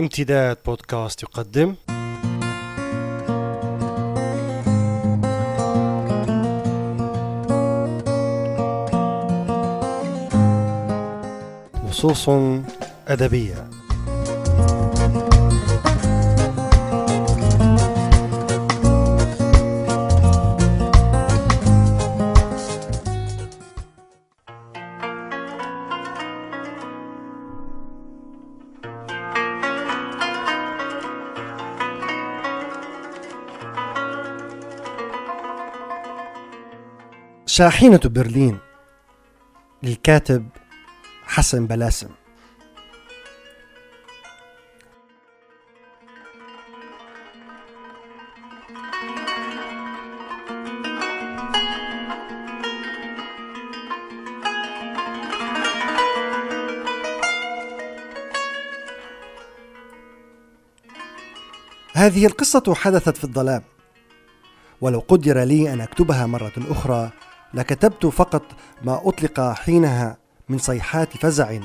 امتداد بودكاست يقدم. نصوص أدبية. شاحنة برلين للكاتب حسن بلاسم. هذه القصة حدثت في الظلام ولو قدر لي أن أكتبها مرة أخرى لكتبت فقط ما أطلق حينها من صيحات فزع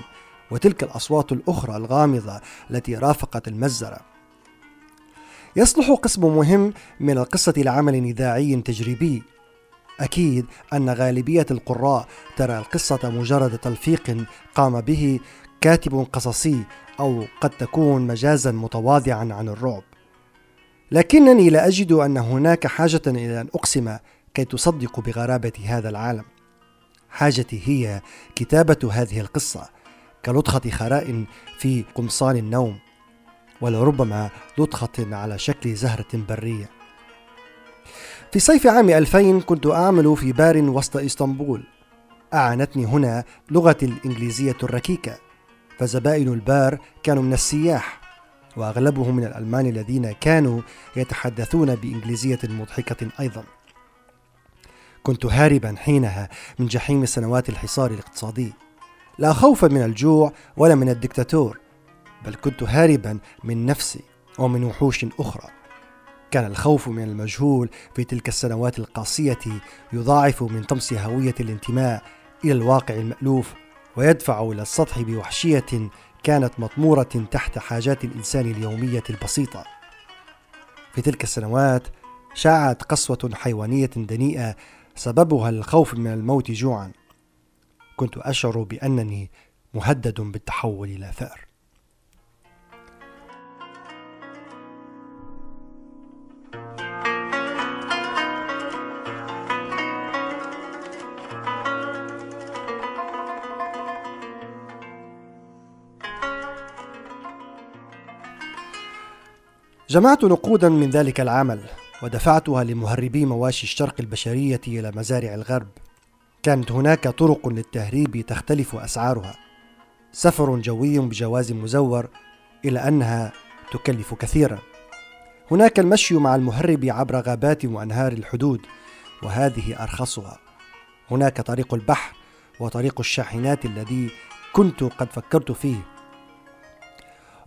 وتلك الأصوات الأخرى الغامضة التي رافقت المزرة يصلح قسم مهم من القصة لعمل إذاعي تجريبي. أكيد أن غالبية القراء ترى القصة مجرد تلفيق قام به كاتب قصصي أو قد تكون مجازا متواضعا عن الرعب. لكنني لا أجد أن هناك حاجة إلى أن أقسم كي تصدقوا بغرابة هذا العالم. حاجتي هي كتابة هذه القصة كلطخة خراء في قمصان النوم ولربما لطخة على شكل زهرة برية. في صيف عام 2000 كنت أعمل في بار وسط إسطنبول. أعانتني هنا لغتي الإنجليزية الركيكة فزبائن البار كانوا من السياح وأغلبهم من الألمان الذين كانوا يتحدثون بإنجليزية مضحكة أيضا. كنت هاربا حينها من جحيم سنوات الحصار الاقتصادي. لا خوفا من الجوع ولا من الدكتاتور بل كنت هاربا من نفسي ومن وحوش أخرى. كان الخوف من المجهول في تلك السنوات القاسية يضاعف من طمس هوية الانتماء إلى الواقع المألوف ويدفع إلى السطح بوحشية كانت مطمورة تحت حاجات الإنسان اليومية البسيطة. في تلك السنوات شاعت قسوة حيوانية دنيئة سببها الخوف من الموت جوعا. كنت أشعر بأنني مهدد بالتحول إلى ثأر. جمعت نقودا من ذلك العمل. ودفعتها لمهربي مواشي الشرق البشرية إلى مزارع الغرب. كانت هناك طرق للتهريب تختلف أسعارها. سفر جوي بجواز مزور إلى أنها تكلف كثيرا. هناك المشي مع المهرب عبر غابات وأنهار الحدود وهذه أرخصها. هناك طريق البحر وطريق الشاحنات الذي كنت قد فكرت فيه.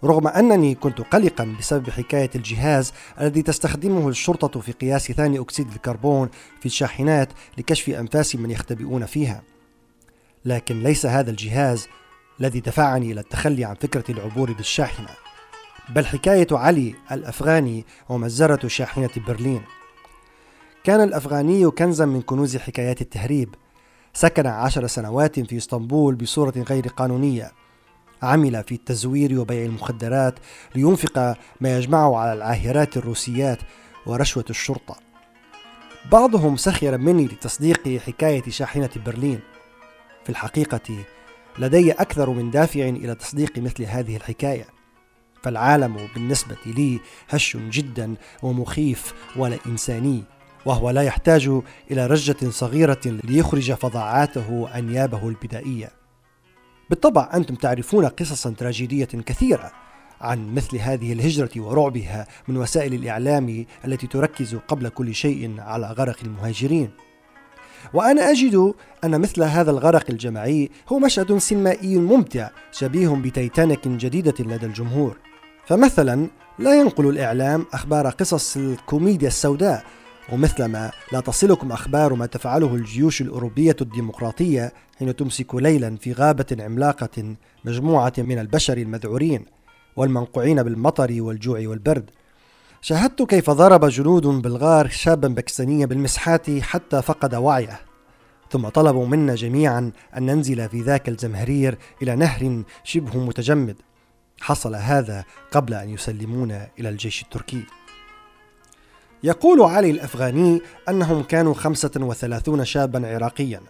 رغم أنني كنت قلقا بسبب حكاية الجهاز الذي تستخدمه الشرطة في قياس ثاني أكسيد الكربون في الشاحنات لكشف أنفاس من يختبئون فيها. لكن ليس هذا الجهاز الذي دفعني إلى التخلي عن فكرة العبور بالشاحنة بل حكاية علي الأفغاني ومزرة شاحنة برلين. كان الأفغاني كنزا من كنوز حكايات التهريب. سكن عشر سنوات في إسطنبول بصورة غير قانونية. عمل في التزوير وبيع المخدرات لينفق ما يجمعه على العاهرات الروسيات ورشوة الشرطة. بعضهم سخر مني لتصديق حكاية شاحنة برلين. في الحقيقة لدي أكثر من دافع إلى تصديق مثل هذه الحكاية. فالعالم بالنسبة لي هش جدا ومخيف ولا إنساني وهو لا يحتاج إلى رجة صغيرة ليخرج فظاعاته أنيابه البدائية. بالطبع أنتم تعرفون قصصا تراجيدية كثيرة عن مثل هذه الهجرة ورعبها من وسائل الإعلام التي تركز قبل كل شيء على غرق المهاجرين. وأنا أجد أن مثل هذا الغرق الجماعي هو مشهد سينمائي ممتع شبيه بتيتانيك جديدة لدى الجمهور. فمثلا لا ينقل الإعلام أخبار قصص الكوميديا السوداء ومثلما لا تصلكم أخبار ما تفعله الجيوش الأوروبية الديمقراطية حين تمسك ليلا في غابة عملاقة مجموعة من البشر المذعورين والمنقوعين بالمطر والجوع والبرد. شاهدت كيف ضرب جنود بلغار شابا باكستانيا بالمسحات حتى فقد وعيه. ثم طلبوا منا جميعا أن ننزل في ذاك الزمهرير إلى نهر شبه متجمد. حصل هذا قبل أن يسلمونا إلى الجيش التركي. يقول علي الأفغاني أنهم كانوا خمسة وثلاثون شابا عراقيا.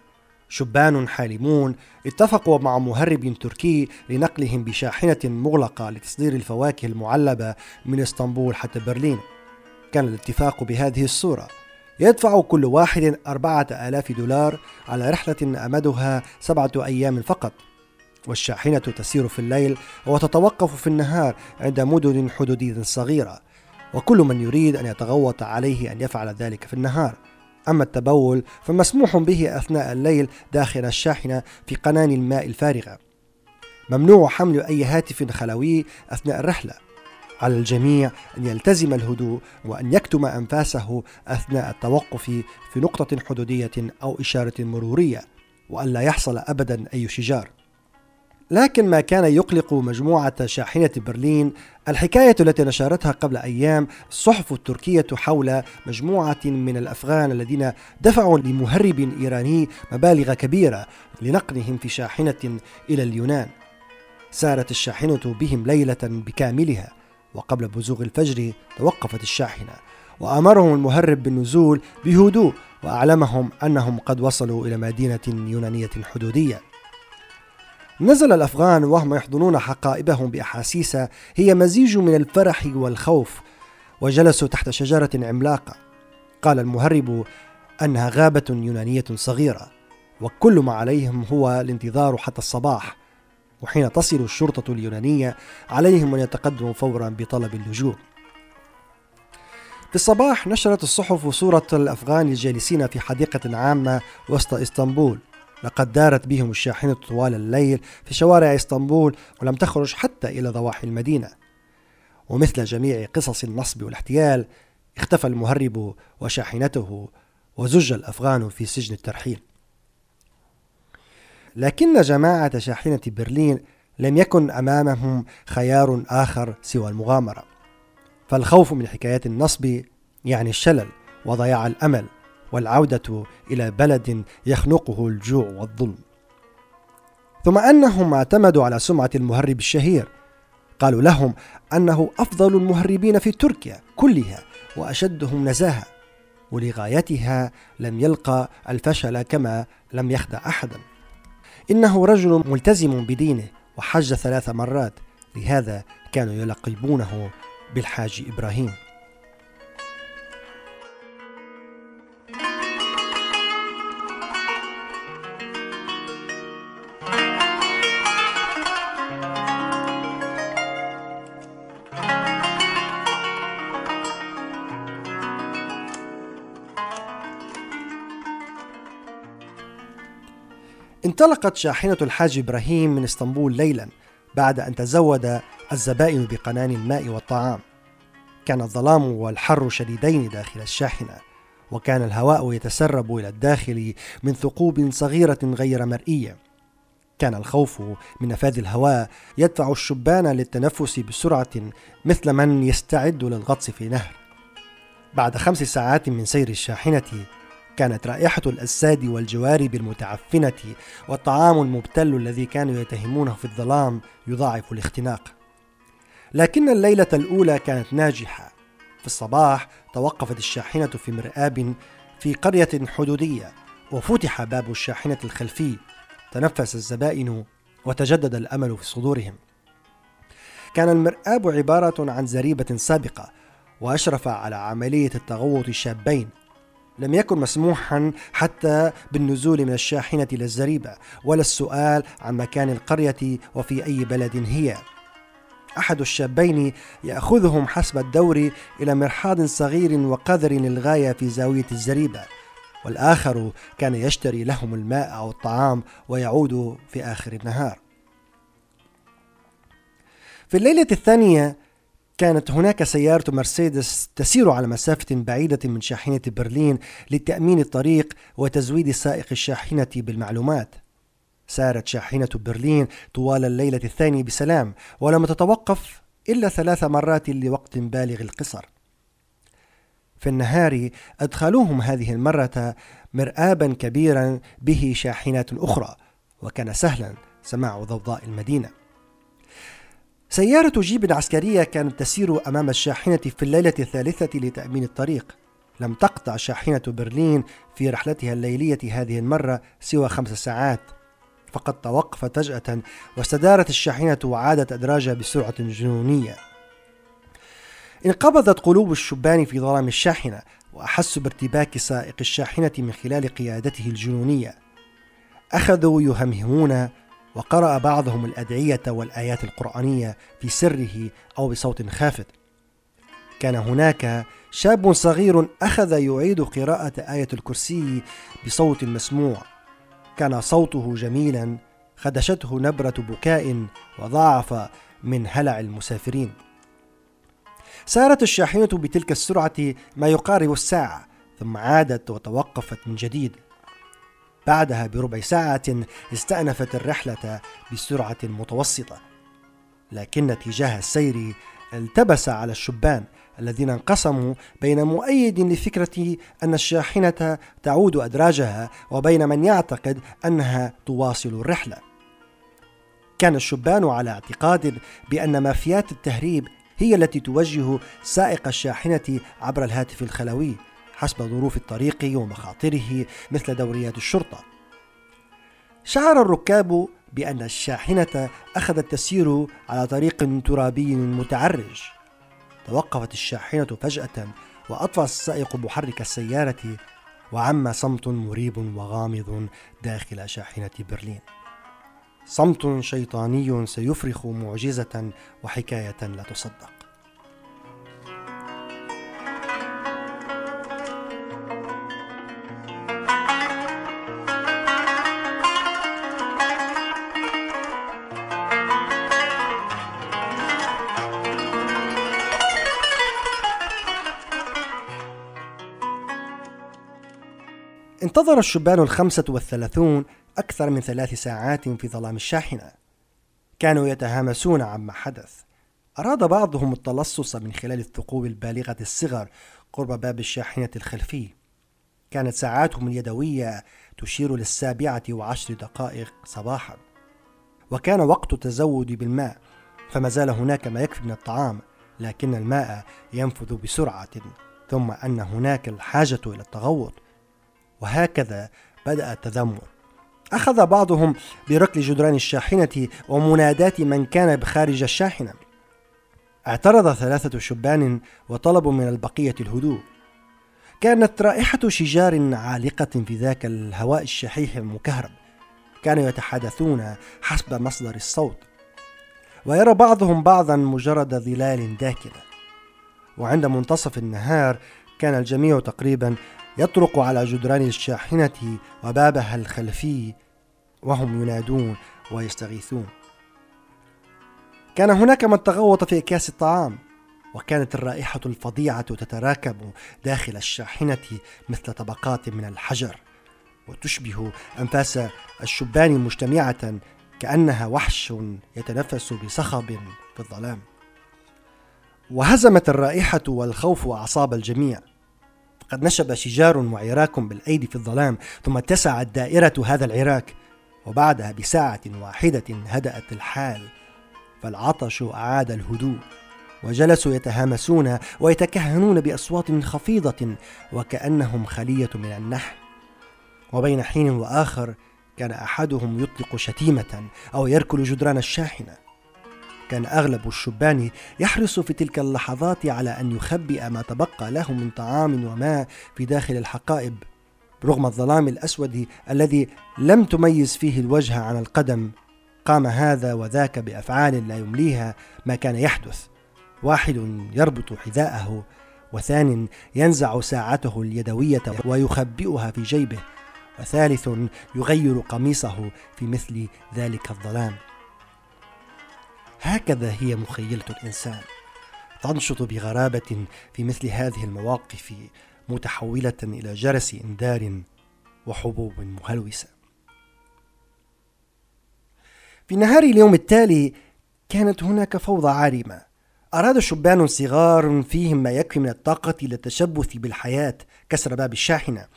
شبان حالمون اتفقوا مع مهرب تركي لنقلهم بشاحنة مغلقة لتصدير الفواكه المعلبة من إسطنبول حتى برلين. كان الاتفاق بهذه الصورة. يدفع كل واحد أربعة آلاف دولار على رحلة أمدها سبعة أيام فقط. والشاحنة تسير في الليل وتتوقف في النهار عند مدن حدودية صغيرة. وكل من يريد أن يتغوط عليه أن يفعل ذلك في النهار. أما التبول فمسموح به أثناء الليل داخل الشاحنة في قنان الماء الفارغة. ممنوع حمل أي هاتف خلوي أثناء الرحلة. على الجميع أن يلتزم الهدوء وأن يكتم أنفاسه أثناء التوقف في نقطة حدودية أو إشارة مرورية وأن لا يحصل أبدا أي شجار. لكن ما كان يقلق مجموعة شاحنة برلين الحكاية التي نشرتها قبل أيام الصحف التركية حول مجموعة من الأفغان الذين دفعوا لمهرب إيراني مبالغ كبيرة لنقلهم في شاحنة إلى اليونان. سارت الشاحنة بهم ليلة بكاملها وقبل بزوغ الفجر توقفت الشاحنة وأمرهم المهرب بالنزول بهدوء وأعلمهم أنهم قد وصلوا إلى مدينة يونانية حدودية. نزل الأفغان وهم يحضنون حقائبهم بأحاسيس هي مزيج من الفرح والخوف وجلسوا تحت شجرة عملاقة. قال المهرب أنها غابة يونانية صغيرة وكل ما عليهم هو الانتظار حتى الصباح. وحين تصل الشرطة اليونانية عليهم أن يتقدموا فورا بطلب اللجوء. في الصباح نشرت الصحف صورة الأفغان الجالسين في حديقة عامة وسط إسطنبول. لقد دارت بهم الشاحنة طوال الليل في شوارع إسطنبول ولم تخرج حتى إلى ضواحي المدينة. ومثل جميع قصص النصب والاحتيال اختفى المهرب وشاحنته وزج الأفغان في سجن الترحيل. لكن جماعة شاحنة برلين لم يكن أمامهم خيار آخر سوى المغامرة. فالخوف من حكايات النصب يعني الشلل وضياع الأمل. والعودة إلى بلد يخنقه الجوع والظلم. ثم أنهم اعتمدوا على سمعة المهرب الشهير. قالوا لهم أنه أفضل المهربين في تركيا كلها وأشدهم نزاهة ولغايتها لم يلقى الفشل كما لم يخدع أحدا. إنه رجل ملتزم بدينه وحج ثلاث مرات. لهذا كانوا يلقبونه بالحاج إبراهيم. انطلقت شاحنة الحاج إبراهيم من إسطنبول ليلا بعد أن تزود الزبائن بقنان الماء والطعام. كان الظلام والحر شديدين داخل الشاحنة وكان الهواء يتسرب إلى الداخل من ثقوب صغيرة غير مرئية. كان الخوف من نفاذ الهواء يدفع الشبان للتنفس بسرعة مثل من يستعد للغطس في نهر. بعد خمس ساعات من سير الشاحنة كانت رائحة الأجساد والجوارب المتعفنة والطعام المبتل الذي كانوا يتهمونه في الظلام يضاعف الاختناق. لكن الليلة الأولى كانت ناجحة. في الصباح توقفت الشاحنة في مرآب في قرية حدودية وفتح باب الشاحنة الخلفي. تنفس الزبائن وتجدد الأمل في صدورهم. كان المرآب عبارة عن زريبة سابقة وأشرف على عملية التغوط الشابين لم يكن مسموحا حتى بالنزول من الشاحنة إلى الزريبة ولا السؤال عن مكان القرية وفي أي بلد هي. أحد الشابين يأخذهم حسب الدور إلى مرحاض صغير وقذر للغاية في زاوية الزريبة والآخر كان يشتري لهم الماء أو الطعام ويعود في آخر النهار. في الليلة الثانية كانت هناك سيارة مرسيدس تسير على مسافة بعيدة من شاحنة برلين لتأمين الطريق وتزويد سائق الشاحنة بالمعلومات. سارت شاحنة برلين طوال الليلة الثانية بسلام ولم تتوقف إلا ثلاث مرات لوقت بالغ القصر في النهار أدخلوهم هذه المرة مرآبا كبيرا به شاحنات أخرى وكان سهلا سماع ضوضاء المدينة سيارة جيب عسكرية كانت تسير أمام الشاحنة في الليلة الثالثة لتأمين الطريق. لم تقطع شاحنة برلين في رحلتها الليلية هذه المرة سوى خمس ساعات. فقد توقفت فجأة واستدارت الشاحنة وعادت أدراجها بسرعة جنونية. انقبضت قلوب الشبان في ظلام الشاحنة وأحسوا بارتباك سائق الشاحنة من خلال قيادته الجنونية. أخذوا يهمهمون وقرأ بعضهم الأدعية والآيات القرآنية في سره أو بصوت خافت. كان هناك شاب صغير أخذ يعيد قراءة آية الكرسي بصوت مسموع. كان صوته جميلا خدشته نبرة بكاء وضاعف من هلع المسافرين. سارت الشاحنة بتلك السرعة ما يقارب الساعة ثم عادت وتوقفت من جديد. بعدها بربع ساعة استأنفت الرحلة بسرعة متوسطة لكن اتجاه السير التبس على الشبان الذين انقسموا بين مؤيد لفكرة أن الشاحنة تعود أدراجها وبين من يعتقد أنها تواصل الرحلة. كان الشبان على اعتقاد بأن مافيات التهريب هي التي توجه سائق الشاحنة عبر الهاتف الخلوي حسب ظروف الطريق ومخاطره مثل دوريات الشرطة. شعر الركاب بأن الشاحنة أخذت تسير على طريق ترابي متعرج. توقفت الشاحنة فجأة وأطفأ السائق محرك السيارة وعم صمت مريب وغامض داخل شاحنة برلين. صمت شيطاني سيفرخ معجزة وحكاية لا تصدق. انتظر الشبان الخمسة والثلاثون أكثر من ثلاث ساعات في ظلام الشاحنة. كانوا يتهامسون عما حدث. أراد بعضهم التلصص من خلال الثقوب البالغة الصغر قرب باب الشاحنة الخلفي. كانت ساعاتهم اليدوية تشير للسابعة وعشر دقائق صباحا. وكان وقت التزود بالماء فما زال هناك ما يكفي من الطعام لكن الماء ينفذ بسرعة ثم أن هناك الحاجة إلى التغوط. وهكذا بدأ التذمر. أخذ بعضهم بركل جدران الشاحنة ومنادات من كان بخارج الشاحنة. اعترض ثلاثة شبان وطلبوا من البقية الهدوء. كانت رائحة شجار عالقة في ذاك الهواء الشحيح المكهرب. كانوا يتحدثون حسب مصدر الصوت. ويرى بعضهم بعضا مجرد ظلال داكنة. وعند منتصف النهار كان الجميع تقريبا يطرق على جدران الشاحنة وبابها الخلفي وهم ينادون ويستغيثون. كان هناك من تغوط في أكياس الطعام وكانت الرائحة الفظيعة تتراكم داخل الشاحنة مثل طبقات من الحجر وتشبه أنفاس الشبان مجتمعة كأنها وحش يتنفس بصخب في الظلام. وهزمت الرائحة والخوف أعصاب الجميع. قد نشب شجار وعراك بالأيدي في الظلام ثم اتسعت دائرة هذا العراك وبعدها بساعة واحدة هدأت الحال فالعطش أعاد الهدوء وجلسوا يتهامسون ويتكهنون بأصوات خفيضة وكأنهم خلية من النحل. وبين حين وآخر كان أحدهم يطلق شتيمة أو يركل جدران الشاحنة. كان أغلب الشبان يحرص في تلك اللحظات على أن يخبئ ما تبقى له من طعام وماء في داخل الحقائب رغم الظلام الأسود الذي لم تميز فيه الوجه عن القدم. قام هذا وذاك بأفعال لا يمليها ما كان يحدث. واحد يربط حذاءه وثان ينزع ساعته اليدوية ويخبئها في جيبه وثالث يغير قميصه في مثل ذلك الظلام. هكذا هي مخيلة الإنسان تنشط بغرابة في مثل هذه المواقف متحولة إلى جرس إنذار وحبوب مهلوسة. في نهار اليوم التالي كانت هناك فوضى عارمة. أراد شبان صغار فيهم ما يكفي من الطاقة للتشبث بالحياة كسر باب الشاحنة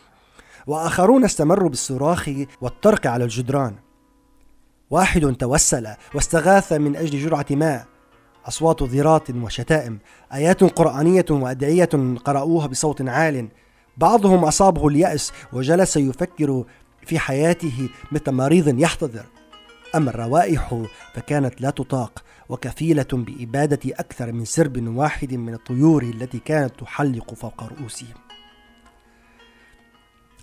وآخرون استمروا بالصراخ والطرق على الجدران. واحد توسل واستغاث من أجل جرعة ماء. أصوات ضرات وشتائم آيات قرآنية وأدعية قرأوها بصوت عال. بعضهم أصابه اليأس وجلس يفكر في حياته مثل مريض يحتضر. أما الروائح فكانت لا تطاق وكفيلة بإبادة أكثر من سرب واحد من الطيور التي كانت تحلق فوق رؤوسهم.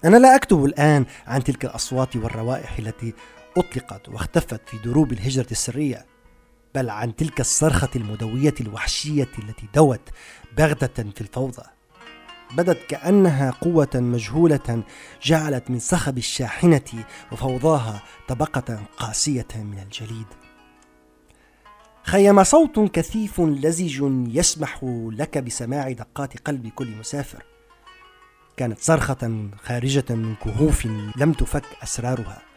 أنا لا أكتب الآن عن تلك الأصوات والروائح التي أطلقت واختفت في دروب الهجرة السرية بل عن تلك الصرخة المدوية الوحشية التي دوت بغتة في الفوضى. بدت كأنها قوة مجهولة جعلت من صخب الشاحنة وفوضاها طبقة قاسية من الجليد. خيم صوت كثيف لزج يسمح لك بسماع دقات قلب كل مسافر. كانت صرخة خارجة من كهوف لم تفك أسرارها.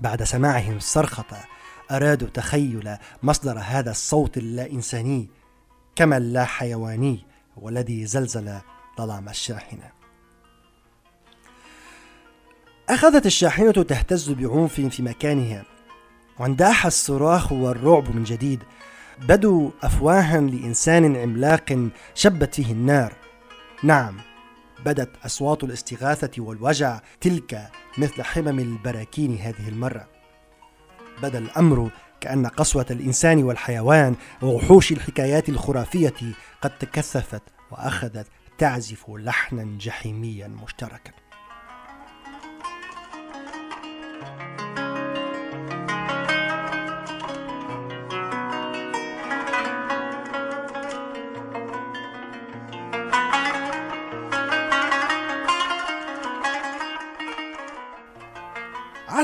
بعد سماعهم الصرخة أرادوا تخيل مصدر هذا الصوت اللا إنساني كما اللا حيواني والذي زلزل ظلام الشاحنة. أخذت الشاحنة تهتز بعنف في مكانها. وانداح الصراخ والرعب من جديد. بدوا أفواها لإنسان عملاق شبت فيه النار. نعم بدت أصوات الاستغاثة والوجع تلك مثل حمم البراكين هذه المرة. بدا الأمر كأن قسوة الإنسان والحيوان ووحوش الحكايات الخرافية قد تكثفت وأخذت تعزف لحنا جحيميا مشتركا.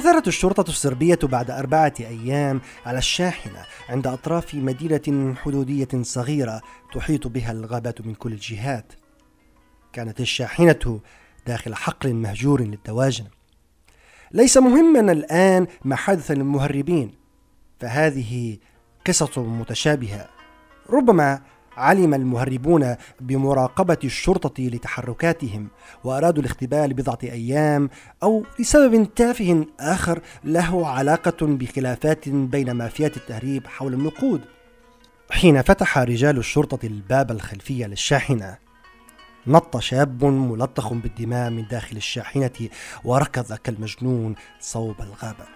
عثرت الشرطة الصربية بعد أربعة أيام على الشاحنة عند أطراف مدينة حدودية صغيرة تحيط بها الغابات من كل الجهات. كانت الشاحنة داخل حقل مهجور للدواجن. ليس مهما الآن ما حدث للمهربين، فهذه قصص متشابهة. ربما علم المهربون بمراقبة الشرطة لتحركاتهم وأرادوا الاختباء لبضعة أيام أو لسبب تافه آخر له علاقة بخلافات بين مافيات التهريب حول النقود حين فتح رجال الشرطة الباب الخلفي للشاحنة. نط شاب ملطخ بالدماء من داخل الشاحنة وركض كالمجنون صوب الغابة.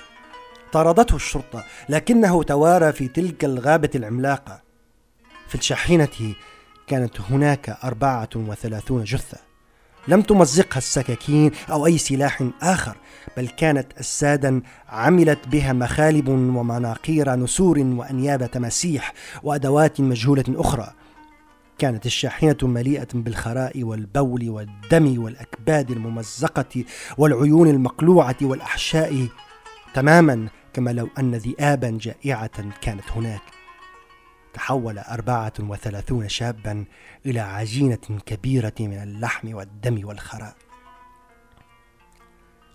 طاردته الشرطة لكنه توارى في تلك الغابة العملاقة. في الشاحنة كانت هناك أربعة وثلاثون جثة. لم تمزقها السكاكين أو أي سلاح آخر بل كانت أسادا عملت بها مخالب ومناقير نسور وأنياب تماسيح وأدوات مجهولة أخرى. كانت الشاحنة مليئة بالخراء والبول والدم والأكباد الممزقة والعيون المقلوعة والأحشاء تماما كما لو أن ذئابا جائعة كانت هناك. تحول أربعة وثلاثون شابا إلى عجينة كبيرة من اللحم والدم والخراء.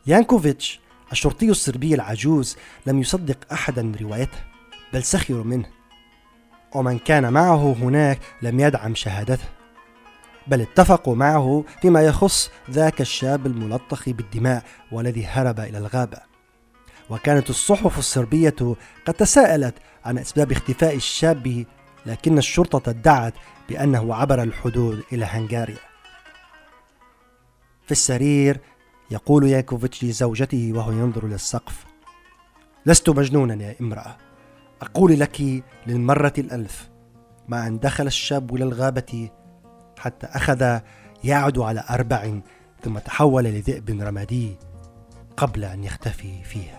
يانكوفيتش الشرطي الصربي العجوز لم يصدق أحدا روايته بل سخر منه. ومن كان معه هناك لم يدعم شهادته بل اتفقوا معه فيما يخص ذاك الشاب الملطخ بالدماء والذي هرب إلى الغابة. وكانت الصحف الصربية قد تساءلت عن أسباب اختفاء الشاب لكن الشرطة ادعت بأنه عبر الحدود إلى هنغاريا. في السرير يقول ياكوفيتش لزوجته وهو ينظر إلى السقف لست مجنونا يا امرأة. أقول لك للمرة الألف ما أن دخل الشاب إلى الغابة حتى أخذ يعد على أربع ثم تحول لذئب رمادي قبل أن يختفي فيها.